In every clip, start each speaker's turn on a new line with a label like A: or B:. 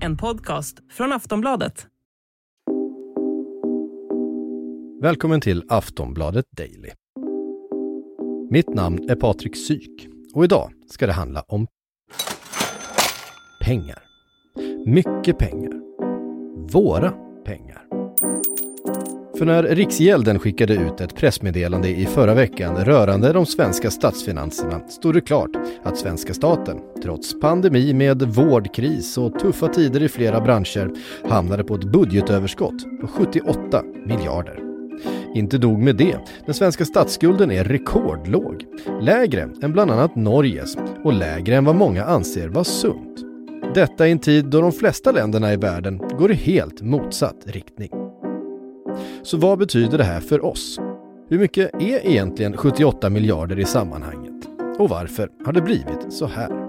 A: En podcast från Aftonbladet.
B: Välkommen till Aftonbladet Daily. Mitt namn är Patrik Syk och idag ska det handla om pengar. Mycket pengar. Våra pengar. För när Riksgälden skickade ut ett pressmeddelande i förra veckan rörande de svenska statsfinanserna stod det klart att svenska staten, trots pandemi med vårdkris och tuffa tider i flera branscher, hamnade på ett budgetöverskott på 78 miljarder. Inte dog med det, den svenska statsskulden är rekordlåg. Lägre än bland annat Norges och lägre än vad många anser vara sunt. Detta i en tid då de flesta länderna i världen går i helt motsatt riktning. Så vad betyder det här för oss? Hur mycket är egentligen 78 miljarder i sammanhanget? Och varför har det blivit så här?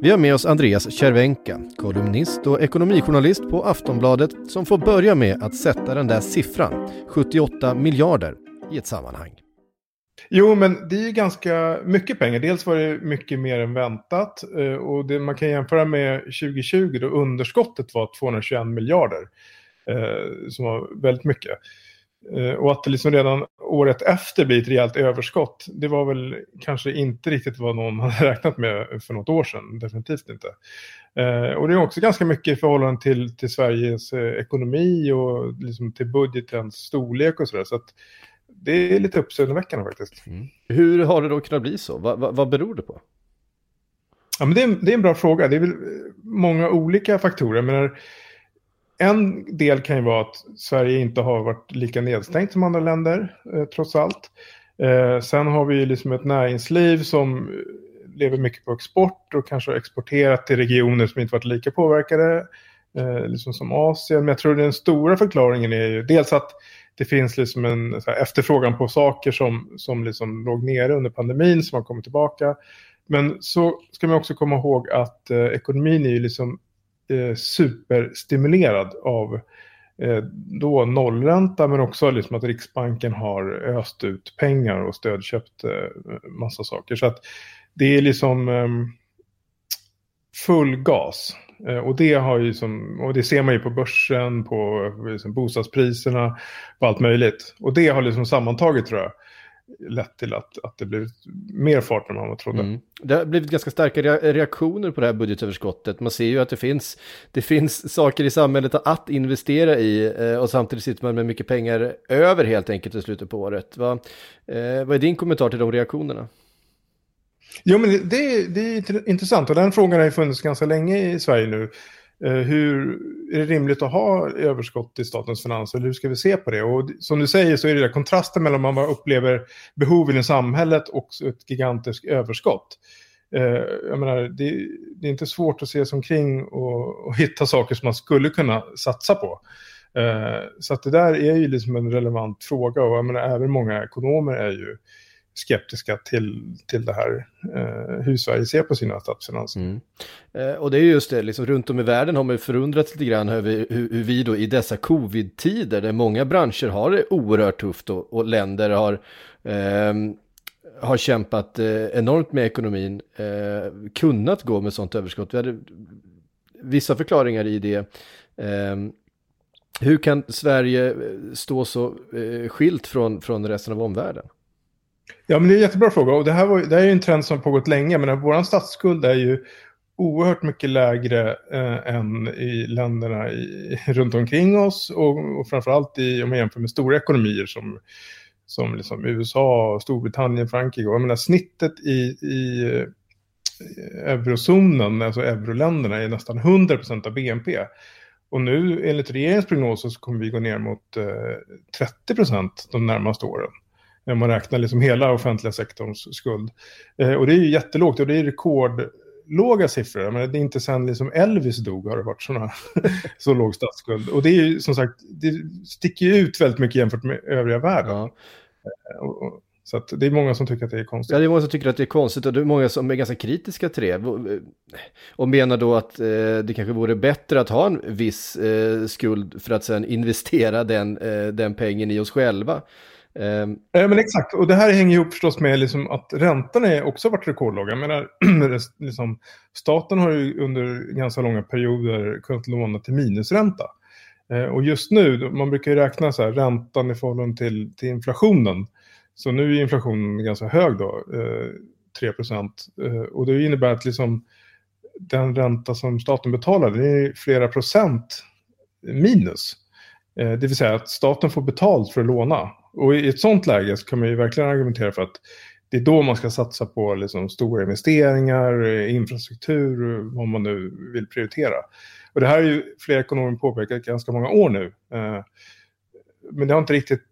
B: Vi har med oss Andreas Cervenka, kolumnist och ekonomijournalist på Aftonbladet som får börja med att sätta den där siffran, 78 miljarder, i ett sammanhang.
C: Jo, men det är ju ganska mycket pengar. Dels var det mycket mer än väntat eh, och det man kan jämföra med 2020 då underskottet var 221 miljarder. Eh, som var väldigt mycket. Eh, och att det liksom redan året efter blir ett rejält överskott, det var väl kanske inte riktigt vad någon hade räknat med för något år sedan, definitivt inte. Eh, och det är också ganska mycket i förhållande till, till Sveriges ekonomi och liksom till budgetens storlek och sådär. Så att det är lite uppseendeväckande faktiskt. Mm.
B: Hur har det då kunnat bli så? Va, va, vad beror det på?
C: Ja, men det, är, det är en bra fråga. Det är väl många olika faktorer. Men en del kan ju vara att Sverige inte har varit lika nedstängt som andra länder, eh, trots allt. Eh, sen har vi liksom ett näringsliv som lever mycket på export och kanske har exporterat till regioner som inte varit lika påverkade, eh, liksom som Asien. Men jag tror den stora förklaringen är ju dels att det finns liksom en här, efterfrågan på saker som, som liksom låg nere under pandemin som har kommit tillbaka. Men så ska man också komma ihåg att eh, ekonomin är ju liksom eh, superstimulerad av eh, då nollränta men också liksom att Riksbanken har öst ut pengar och stödköpt eh, massa saker. Så att det är liksom eh, full gas. Eh, och det, har ju som, och det ser man ju på börsen, på liksom bostadspriserna, på allt möjligt. Och det har liksom sammantaget tror jag lett till att, att det blivit mer fart än man trodde. Mm.
B: Det har blivit ganska starka reaktioner på det här budgetöverskottet. Man ser ju att det finns, det finns saker i samhället att investera i eh, och samtidigt sitter man med mycket pengar över helt enkelt i slutet på året. Va, eh, vad är din kommentar till de reaktionerna?
C: Jo, men det, det är intressant och den frågan har ju funnits ganska länge i Sverige nu. Eh, hur är det rimligt att ha överskott i statens finanser? Hur ska vi se på det? Och som du säger så är det där kontrasten mellan vad man upplever behoven i samhället och ett gigantiskt överskott. Eh, jag menar, det, det är inte svårt att se sig omkring och, och, hitta saker som man skulle kunna satsa på. Eh, så att det där är ju liksom en relevant fråga och jag menar, även många ekonomer är ju skeptiska till, till det här, eh, hur Sverige ser på sina statsfinanser. Mm.
B: Eh, och det är just det, liksom runt om i världen har man ju förundrats lite grann över hur, hur vi då i dessa covid-tider, där många branscher har det oerhört tufft och, och länder har eh, har kämpat eh, enormt med ekonomin, eh, kunnat gå med sånt överskott. Vi hade vissa förklaringar i det. Eh, hur kan Sverige eh, stå så eh, skilt från, från resten av omvärlden?
C: Ja, men det är en jättebra fråga. Och det här, var, det här är en trend som har pågått länge. Men vår statsskuld är ju oerhört mycket lägre eh, än i länderna i, runt omkring oss. Och, och framförallt i, om man jämför med stora ekonomier som, som liksom USA, Storbritannien, Frankrike. och Jag menar, snittet i, i eh, eurozonen, alltså euroländerna, är nästan 100% av BNP. Och nu enligt regeringens prognoser så kommer vi gå ner mot eh, 30% de närmaste åren. Om man räknar liksom hela offentliga sektorns skuld. Eh, och det är ju jättelågt och det är rekordlåga siffror. Men det är inte sen liksom Elvis dog har det varit såna, så låg statsskuld. Och det är ju som sagt, det sticker ju ut väldigt mycket jämfört med övriga världen. Ja. Eh, och, så det är många som tycker att det är konstigt.
B: Ja, det är många som tycker att det är konstigt och det är många som är ganska kritiska till det. Och menar då att eh, det kanske vore bättre att ha en viss eh, skuld för att sedan investera den, eh, den pengen i oss själva.
C: Um, ja, men exakt, och det här hänger ihop förstås med liksom att räntorna också har varit rekordlåga. Jag menar, liksom, staten har ju under ganska långa perioder kunnat låna till minusränta. Eh, och just nu, man brukar ju räkna så här, räntan i förhållande till, till inflationen. Så nu är inflationen ganska hög då, eh, 3 procent. Eh, och det innebär att liksom, den ränta som staten betalar, det är flera procent minus. Eh, det vill säga att staten får betalt för att låna. Och i ett sånt läge så kan man ju verkligen argumentera för att det är då man ska satsa på liksom stora investeringar, eh, infrastruktur, eh, vad man nu vill prioritera. Och det här har ju flera ekonomer påpekat ganska många år nu. Men det har inte riktigt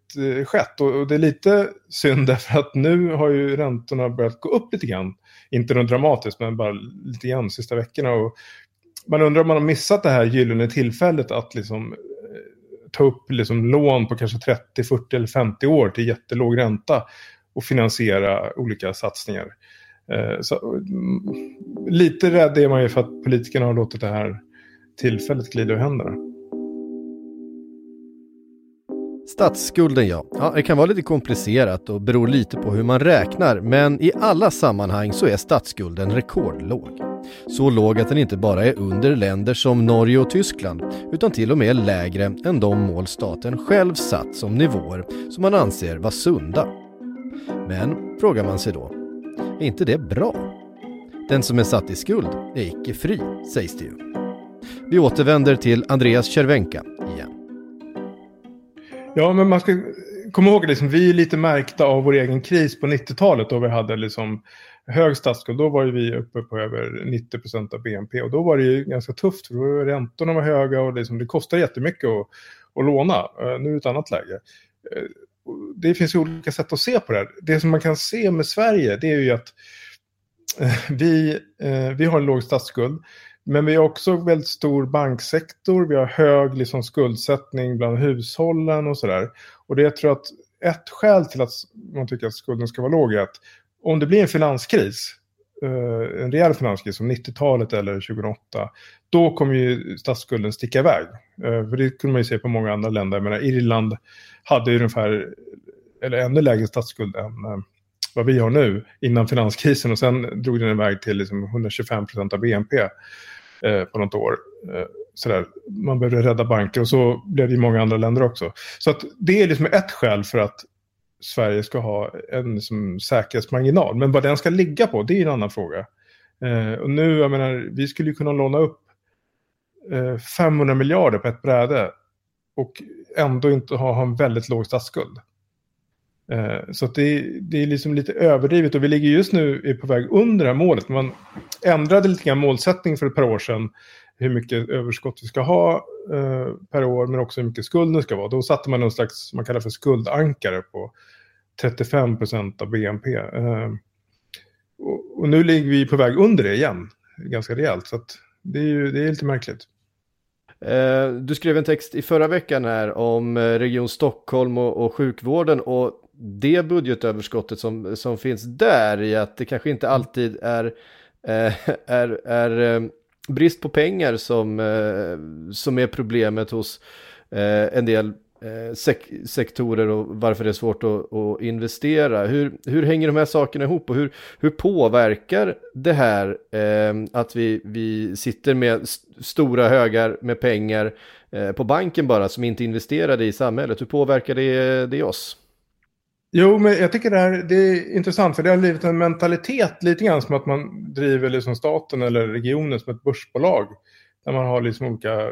C: skett och det är lite synd därför att nu har ju räntorna börjat gå upp lite grann. Inte något dramatiskt men bara lite grann de sista veckorna. Och man undrar om man har missat det här gyllene tillfället att liksom ta upp liksom lån på kanske 30, 40 eller 50 år till jättelåg ränta och finansiera olika satsningar. Eh, så, mm, lite rädd är man ju för att politikerna har låtit det här tillfället glida ur händerna.
B: Statsskulden ja. ja, det kan vara lite komplicerat och beror lite på hur man räknar men i alla sammanhang så är statsskulden rekordlåg. Så låg att den inte bara är under länder som Norge och Tyskland utan till och med lägre än de mål staten själv satt som nivåer som man anser var sunda. Men, frågar man sig då, är inte det bra? Den som är satt i skuld är icke fri, sägs det ju. Vi återvänder till Andreas Cervenka igen.
C: Ja, men man ska komma ihåg att liksom, vi är lite märkta av vår egen kris på 90-talet då vi hade liksom hög statsskuld, då var ju vi uppe på över 90 procent av BNP. Och då var det ju ganska tufft, för då räntorna var höga och liksom, det kostade jättemycket att, att låna. Eh, nu är det ett annat läge. Eh, det finns ju olika sätt att se på det här. Det som man kan se med Sverige, det är ju att eh, vi, vi har en låg statsskuld. Men vi har också väldigt stor banksektor, vi har hög liksom, skuldsättning bland hushållen och sådär. Och det jag tror att ett skäl till att man tycker att skulden ska vara låg är att om det blir en finanskris, uh, en rejäl finanskris som 90-talet eller 2008, då kommer ju statsskulden sticka iväg. Uh, för det kunde man ju se på många andra länder. Jag menar, Irland hade ju ungefär, eller ännu lägre statsskuld än uh, vad vi har nu innan finanskrisen och sen drog den iväg till liksom 125 procent av BNP på något år. Sådär. Man behövde rädda banker och så blev det i många andra länder också. Så att det är liksom ett skäl för att Sverige ska ha en som säkerhetsmarginal. Men vad den ska ligga på, det är en annan fråga. Eh, och nu, jag menar, vi skulle ju kunna låna upp eh, 500 miljarder på ett bräde och ändå inte ha, ha en väldigt låg statsskuld. Eh, så det, det, är liksom lite överdrivet och vi ligger just nu på väg under det här målet. Man ändrade lite grann målsättning för ett par år sedan hur mycket överskott vi ska ha eh, per år men också hur mycket skulden ska vara. Då satte man någon slags, man kallar för skuldankare på 35 procent av BNP. Eh, och, och, nu ligger vi på väg under det igen, ganska rejält. Så det är ju det är lite märkligt.
B: Eh, du skrev en text i förra veckan här om eh, Region Stockholm och, och sjukvården och det budgetöverskottet som, som finns där i att det kanske inte alltid är, eh, är, är, är brist på pengar som, eh, som är problemet hos eh, en del Eh, sek sektorer och varför det är svårt att, att, investera. Hur, hur hänger de här sakerna ihop och hur, hur påverkar det här eh, att vi, vi sitter med st stora högar med pengar eh, på banken bara som inte investerade i samhället? Hur påverkar det, det oss?
C: Jo, men jag tycker det, här, det är intressant för det har blivit en mentalitet lite grann som att man driver liksom staten eller regionen som ett börsbolag. Där man har liksom olika eh,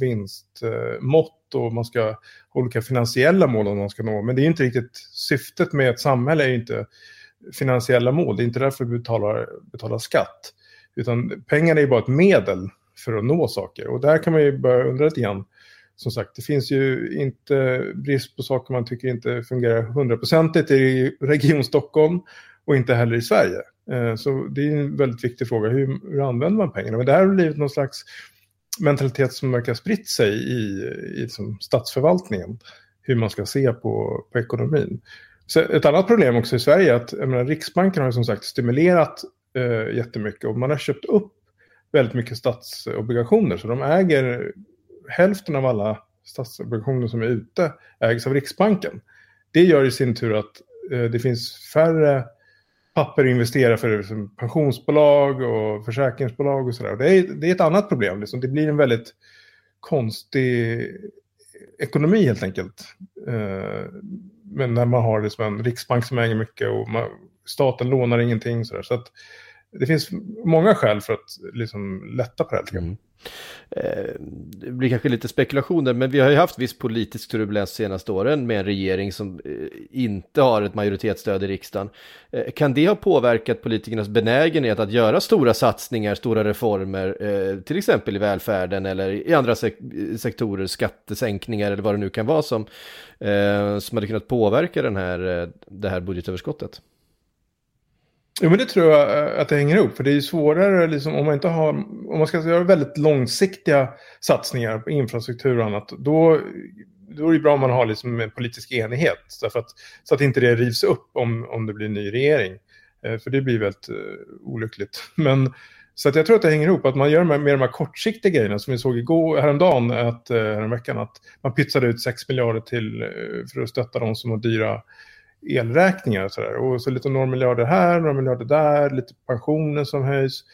C: vinstmått och man ska ha olika finansiella mål man ska nå. Men det är inte riktigt syftet med ett samhälle är inte finansiella mål. Det är inte därför vi betalar, betalar skatt. Utan pengarna är bara ett medel för att nå saker. Och där kan man ju börja undra lite grann. Som sagt, det finns ju inte brist på saker man tycker inte fungerar hundraprocentigt i Region Stockholm och inte heller i Sverige. Eh, så det är en väldigt viktig fråga. Hur, hur använder man pengarna? Men det här har blivit någon slags mentalitet som verkar spritt sig i, i liksom statsförvaltningen. Hur man ska se på, på ekonomin. Så ett annat problem också i Sverige är att menar, Riksbanken har som sagt stimulerat eh, jättemycket och man har köpt upp väldigt mycket statsobligationer. Så de äger hälften av alla statsobligationer som är ute ägs av Riksbanken. det gör i sin tur att eh, det finns färre papper att investera för liksom, pensionsbolag och försäkringsbolag och sådär. Det är, det är ett annat problem. Liksom. Det blir en väldigt konstig ekonomi helt enkelt. Eh, men när man har liksom en riksbank som äger mycket och man, staten lånar ingenting. Så, där. så att det finns många skäl för att liksom lätta på det här. Mm.
B: Eh, det blir kanske lite spekulationer, men vi har ju haft viss politisk turbulens de senaste åren med en regering som eh, inte har ett majoritetsstöd i riksdagen. Eh, kan det ha påverkat politikernas benägenhet att göra stora satsningar, stora reformer, till exempel i välfärden eller i andra sektorer, skattesänkningar eller vad det nu kan vara som, som hade kunnat påverka den här, det här budgetöverskottet?
C: Jo, men det tror jag eh, att det hänger ihop. För det är ju svårare liksom, om man inte har, om man ska göra väldigt långsiktiga satsningar på infrastruktur och annat. Då, då är det bra om man har liksom en politisk enighet. Därför att, så att inte det rivs upp om, om det blir en ny regering. Eh, för det blir väldigt uh, olyckligt. Men, så att jag tror att det hänger ihop, att man gör med, med de här kortsiktiga grejerna som vi såg igår, häromdagen, att, uh, häromveckan, att man pytsade ut 6 miljarder till uh, för att stötta de som har dyra elräkningar och sådär. Och så lite några miljarder här, några miljarder där, lite pensioner som höjs.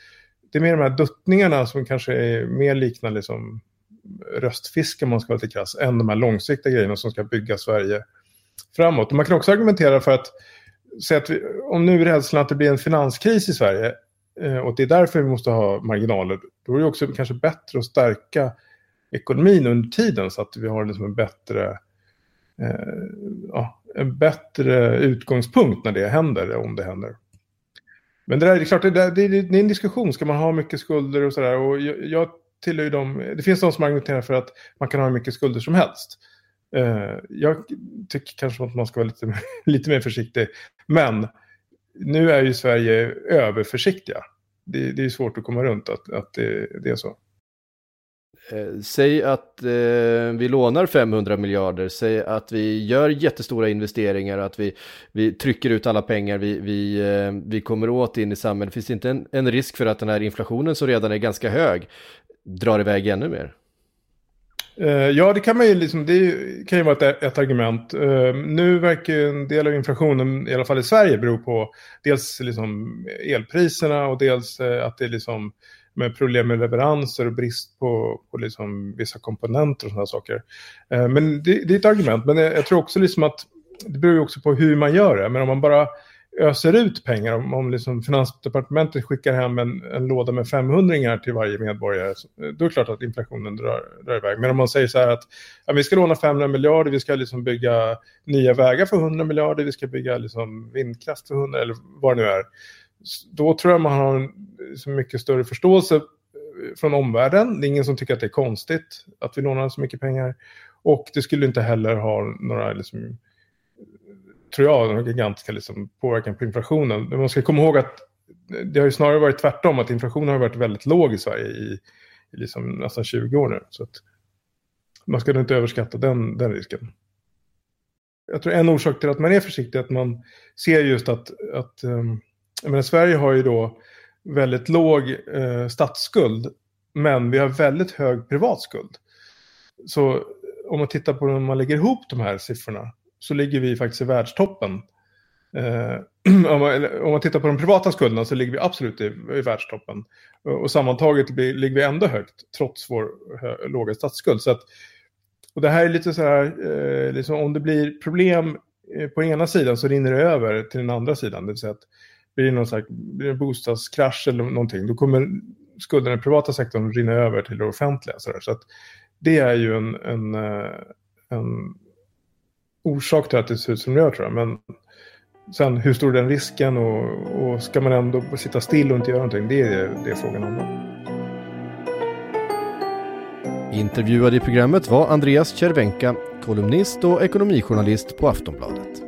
C: Det är mer de här duttningarna som kanske är mer liknar liksom röstfiske om man ska vara lite krass, än de här långsiktiga grejerna som ska bygga Sverige framåt. Och man kan också argumentera för att, säga att vi, om nu är rädslan att det blir en finanskris i Sverige eh, och det är därför vi måste ha marginaler, då är det också kanske bättre att stärka ekonomin under tiden så att vi har liksom en bättre eh, ja, en bättre utgångspunkt när det händer, om det händer. Men det, där, det är klart, det, där, det, är, det är en diskussion. Ska man ha mycket skulder och sådär? Och jag, jag tillhör ju dem, det finns de som argumenterar för att man kan ha hur mycket skulder som helst. Uh, jag tycker kanske att man ska vara lite, lite mer försiktig. Men nu är ju Sverige överförsiktiga. Det, det är svårt att komma runt att, att det, det är så.
B: Eh, säg att eh, vi lånar 500 miljarder, säg att vi gör jättestora investeringar, att vi, vi trycker ut alla pengar vi, vi, eh, vi kommer åt in i samhället. Finns det inte en, en risk för att den här inflationen som redan är ganska hög drar iväg ännu mer?
C: Eh, ja, det kan man ju liksom, det kan ju vara ett, ett argument. Eh, nu verkar en del av inflationen, i alla fall i Sverige, bero på dels liksom elpriserna och dels eh, att det liksom med problem med leveranser och brist på, på liksom vissa komponenter och sådana saker. Men det, det, är ett argument, men jag, jag, tror också liksom att det beror också på hur man gör det. Men om man bara öser ut pengar, om, om liksom Finansdepartementet skickar hem en, en låda med 500 till varje medborgare, eh, då är det klart att inflationen drar, drar iväg. Men om man säger så här att ja, vi ska låna 500 miljarder, vi ska liksom bygga nya vägar för 100 miljarder, vi ska bygga liksom vindkraft för 100, eller vad det nu är då tror jag man har en liksom mycket större förståelse eh, från omvärlden. Det är ingen som tycker att det är konstigt att vi lånar så mycket pengar. Och det skulle inte heller ha några, liksom, tror jag, den gigantiska liksom, påverkan på inflationen. Men man ska komma ihåg att det har ju snarare varit tvärtom, att inflationen har varit väldigt låg i Sverige i, i liksom nästan 20 år nu. Så att man ska inte överskatta den, den risken. Jag tror en orsak till att man är försiktig är att man ser just att, att ehm, jag menar, Sverige har ju då väldigt låg eh, statsskuld, men vi har väldigt hög privatskuld. Så om man tittar på när man lägger ihop de här siffrorna så ligger vi faktiskt i världstoppen. Eh, om, man, om, man, tittar på de privata skulderna så ligger vi absolut i, i världstoppen. Och, och sammantaget blir, ligger vi ändå högt trots vår hö, låga statsskuld. Så att, och det här är lite så här, eh, liksom, om det blir problem eh, på ena sidan så rinner det över till den andra sidan. Det vill säga att blir det någon slags, blir en bostadskrasch eller någonting, då kommer skulden i den privata sektorn rinna över till det offentliga. Så, så att det är ju en, en, en orsak till att det ser ut som det gör tror jag. Men sen hur stor är den risken och, och ska man ändå sitta still och inte göra någonting, det är det frågan handlar
B: Intervjuad i programmet var Andreas Cervenka, kolumnist och ekonomijournalist på Aftonbladet.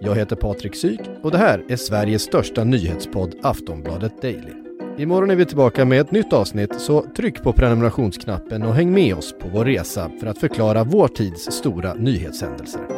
B: Jag heter Patrik Syk och det här är Sveriges största nyhetspodd Aftonbladet Daily. Imorgon är vi tillbaka med ett nytt avsnitt så tryck på prenumerationsknappen och häng med oss på vår resa för att förklara vår tids stora nyhetshändelser.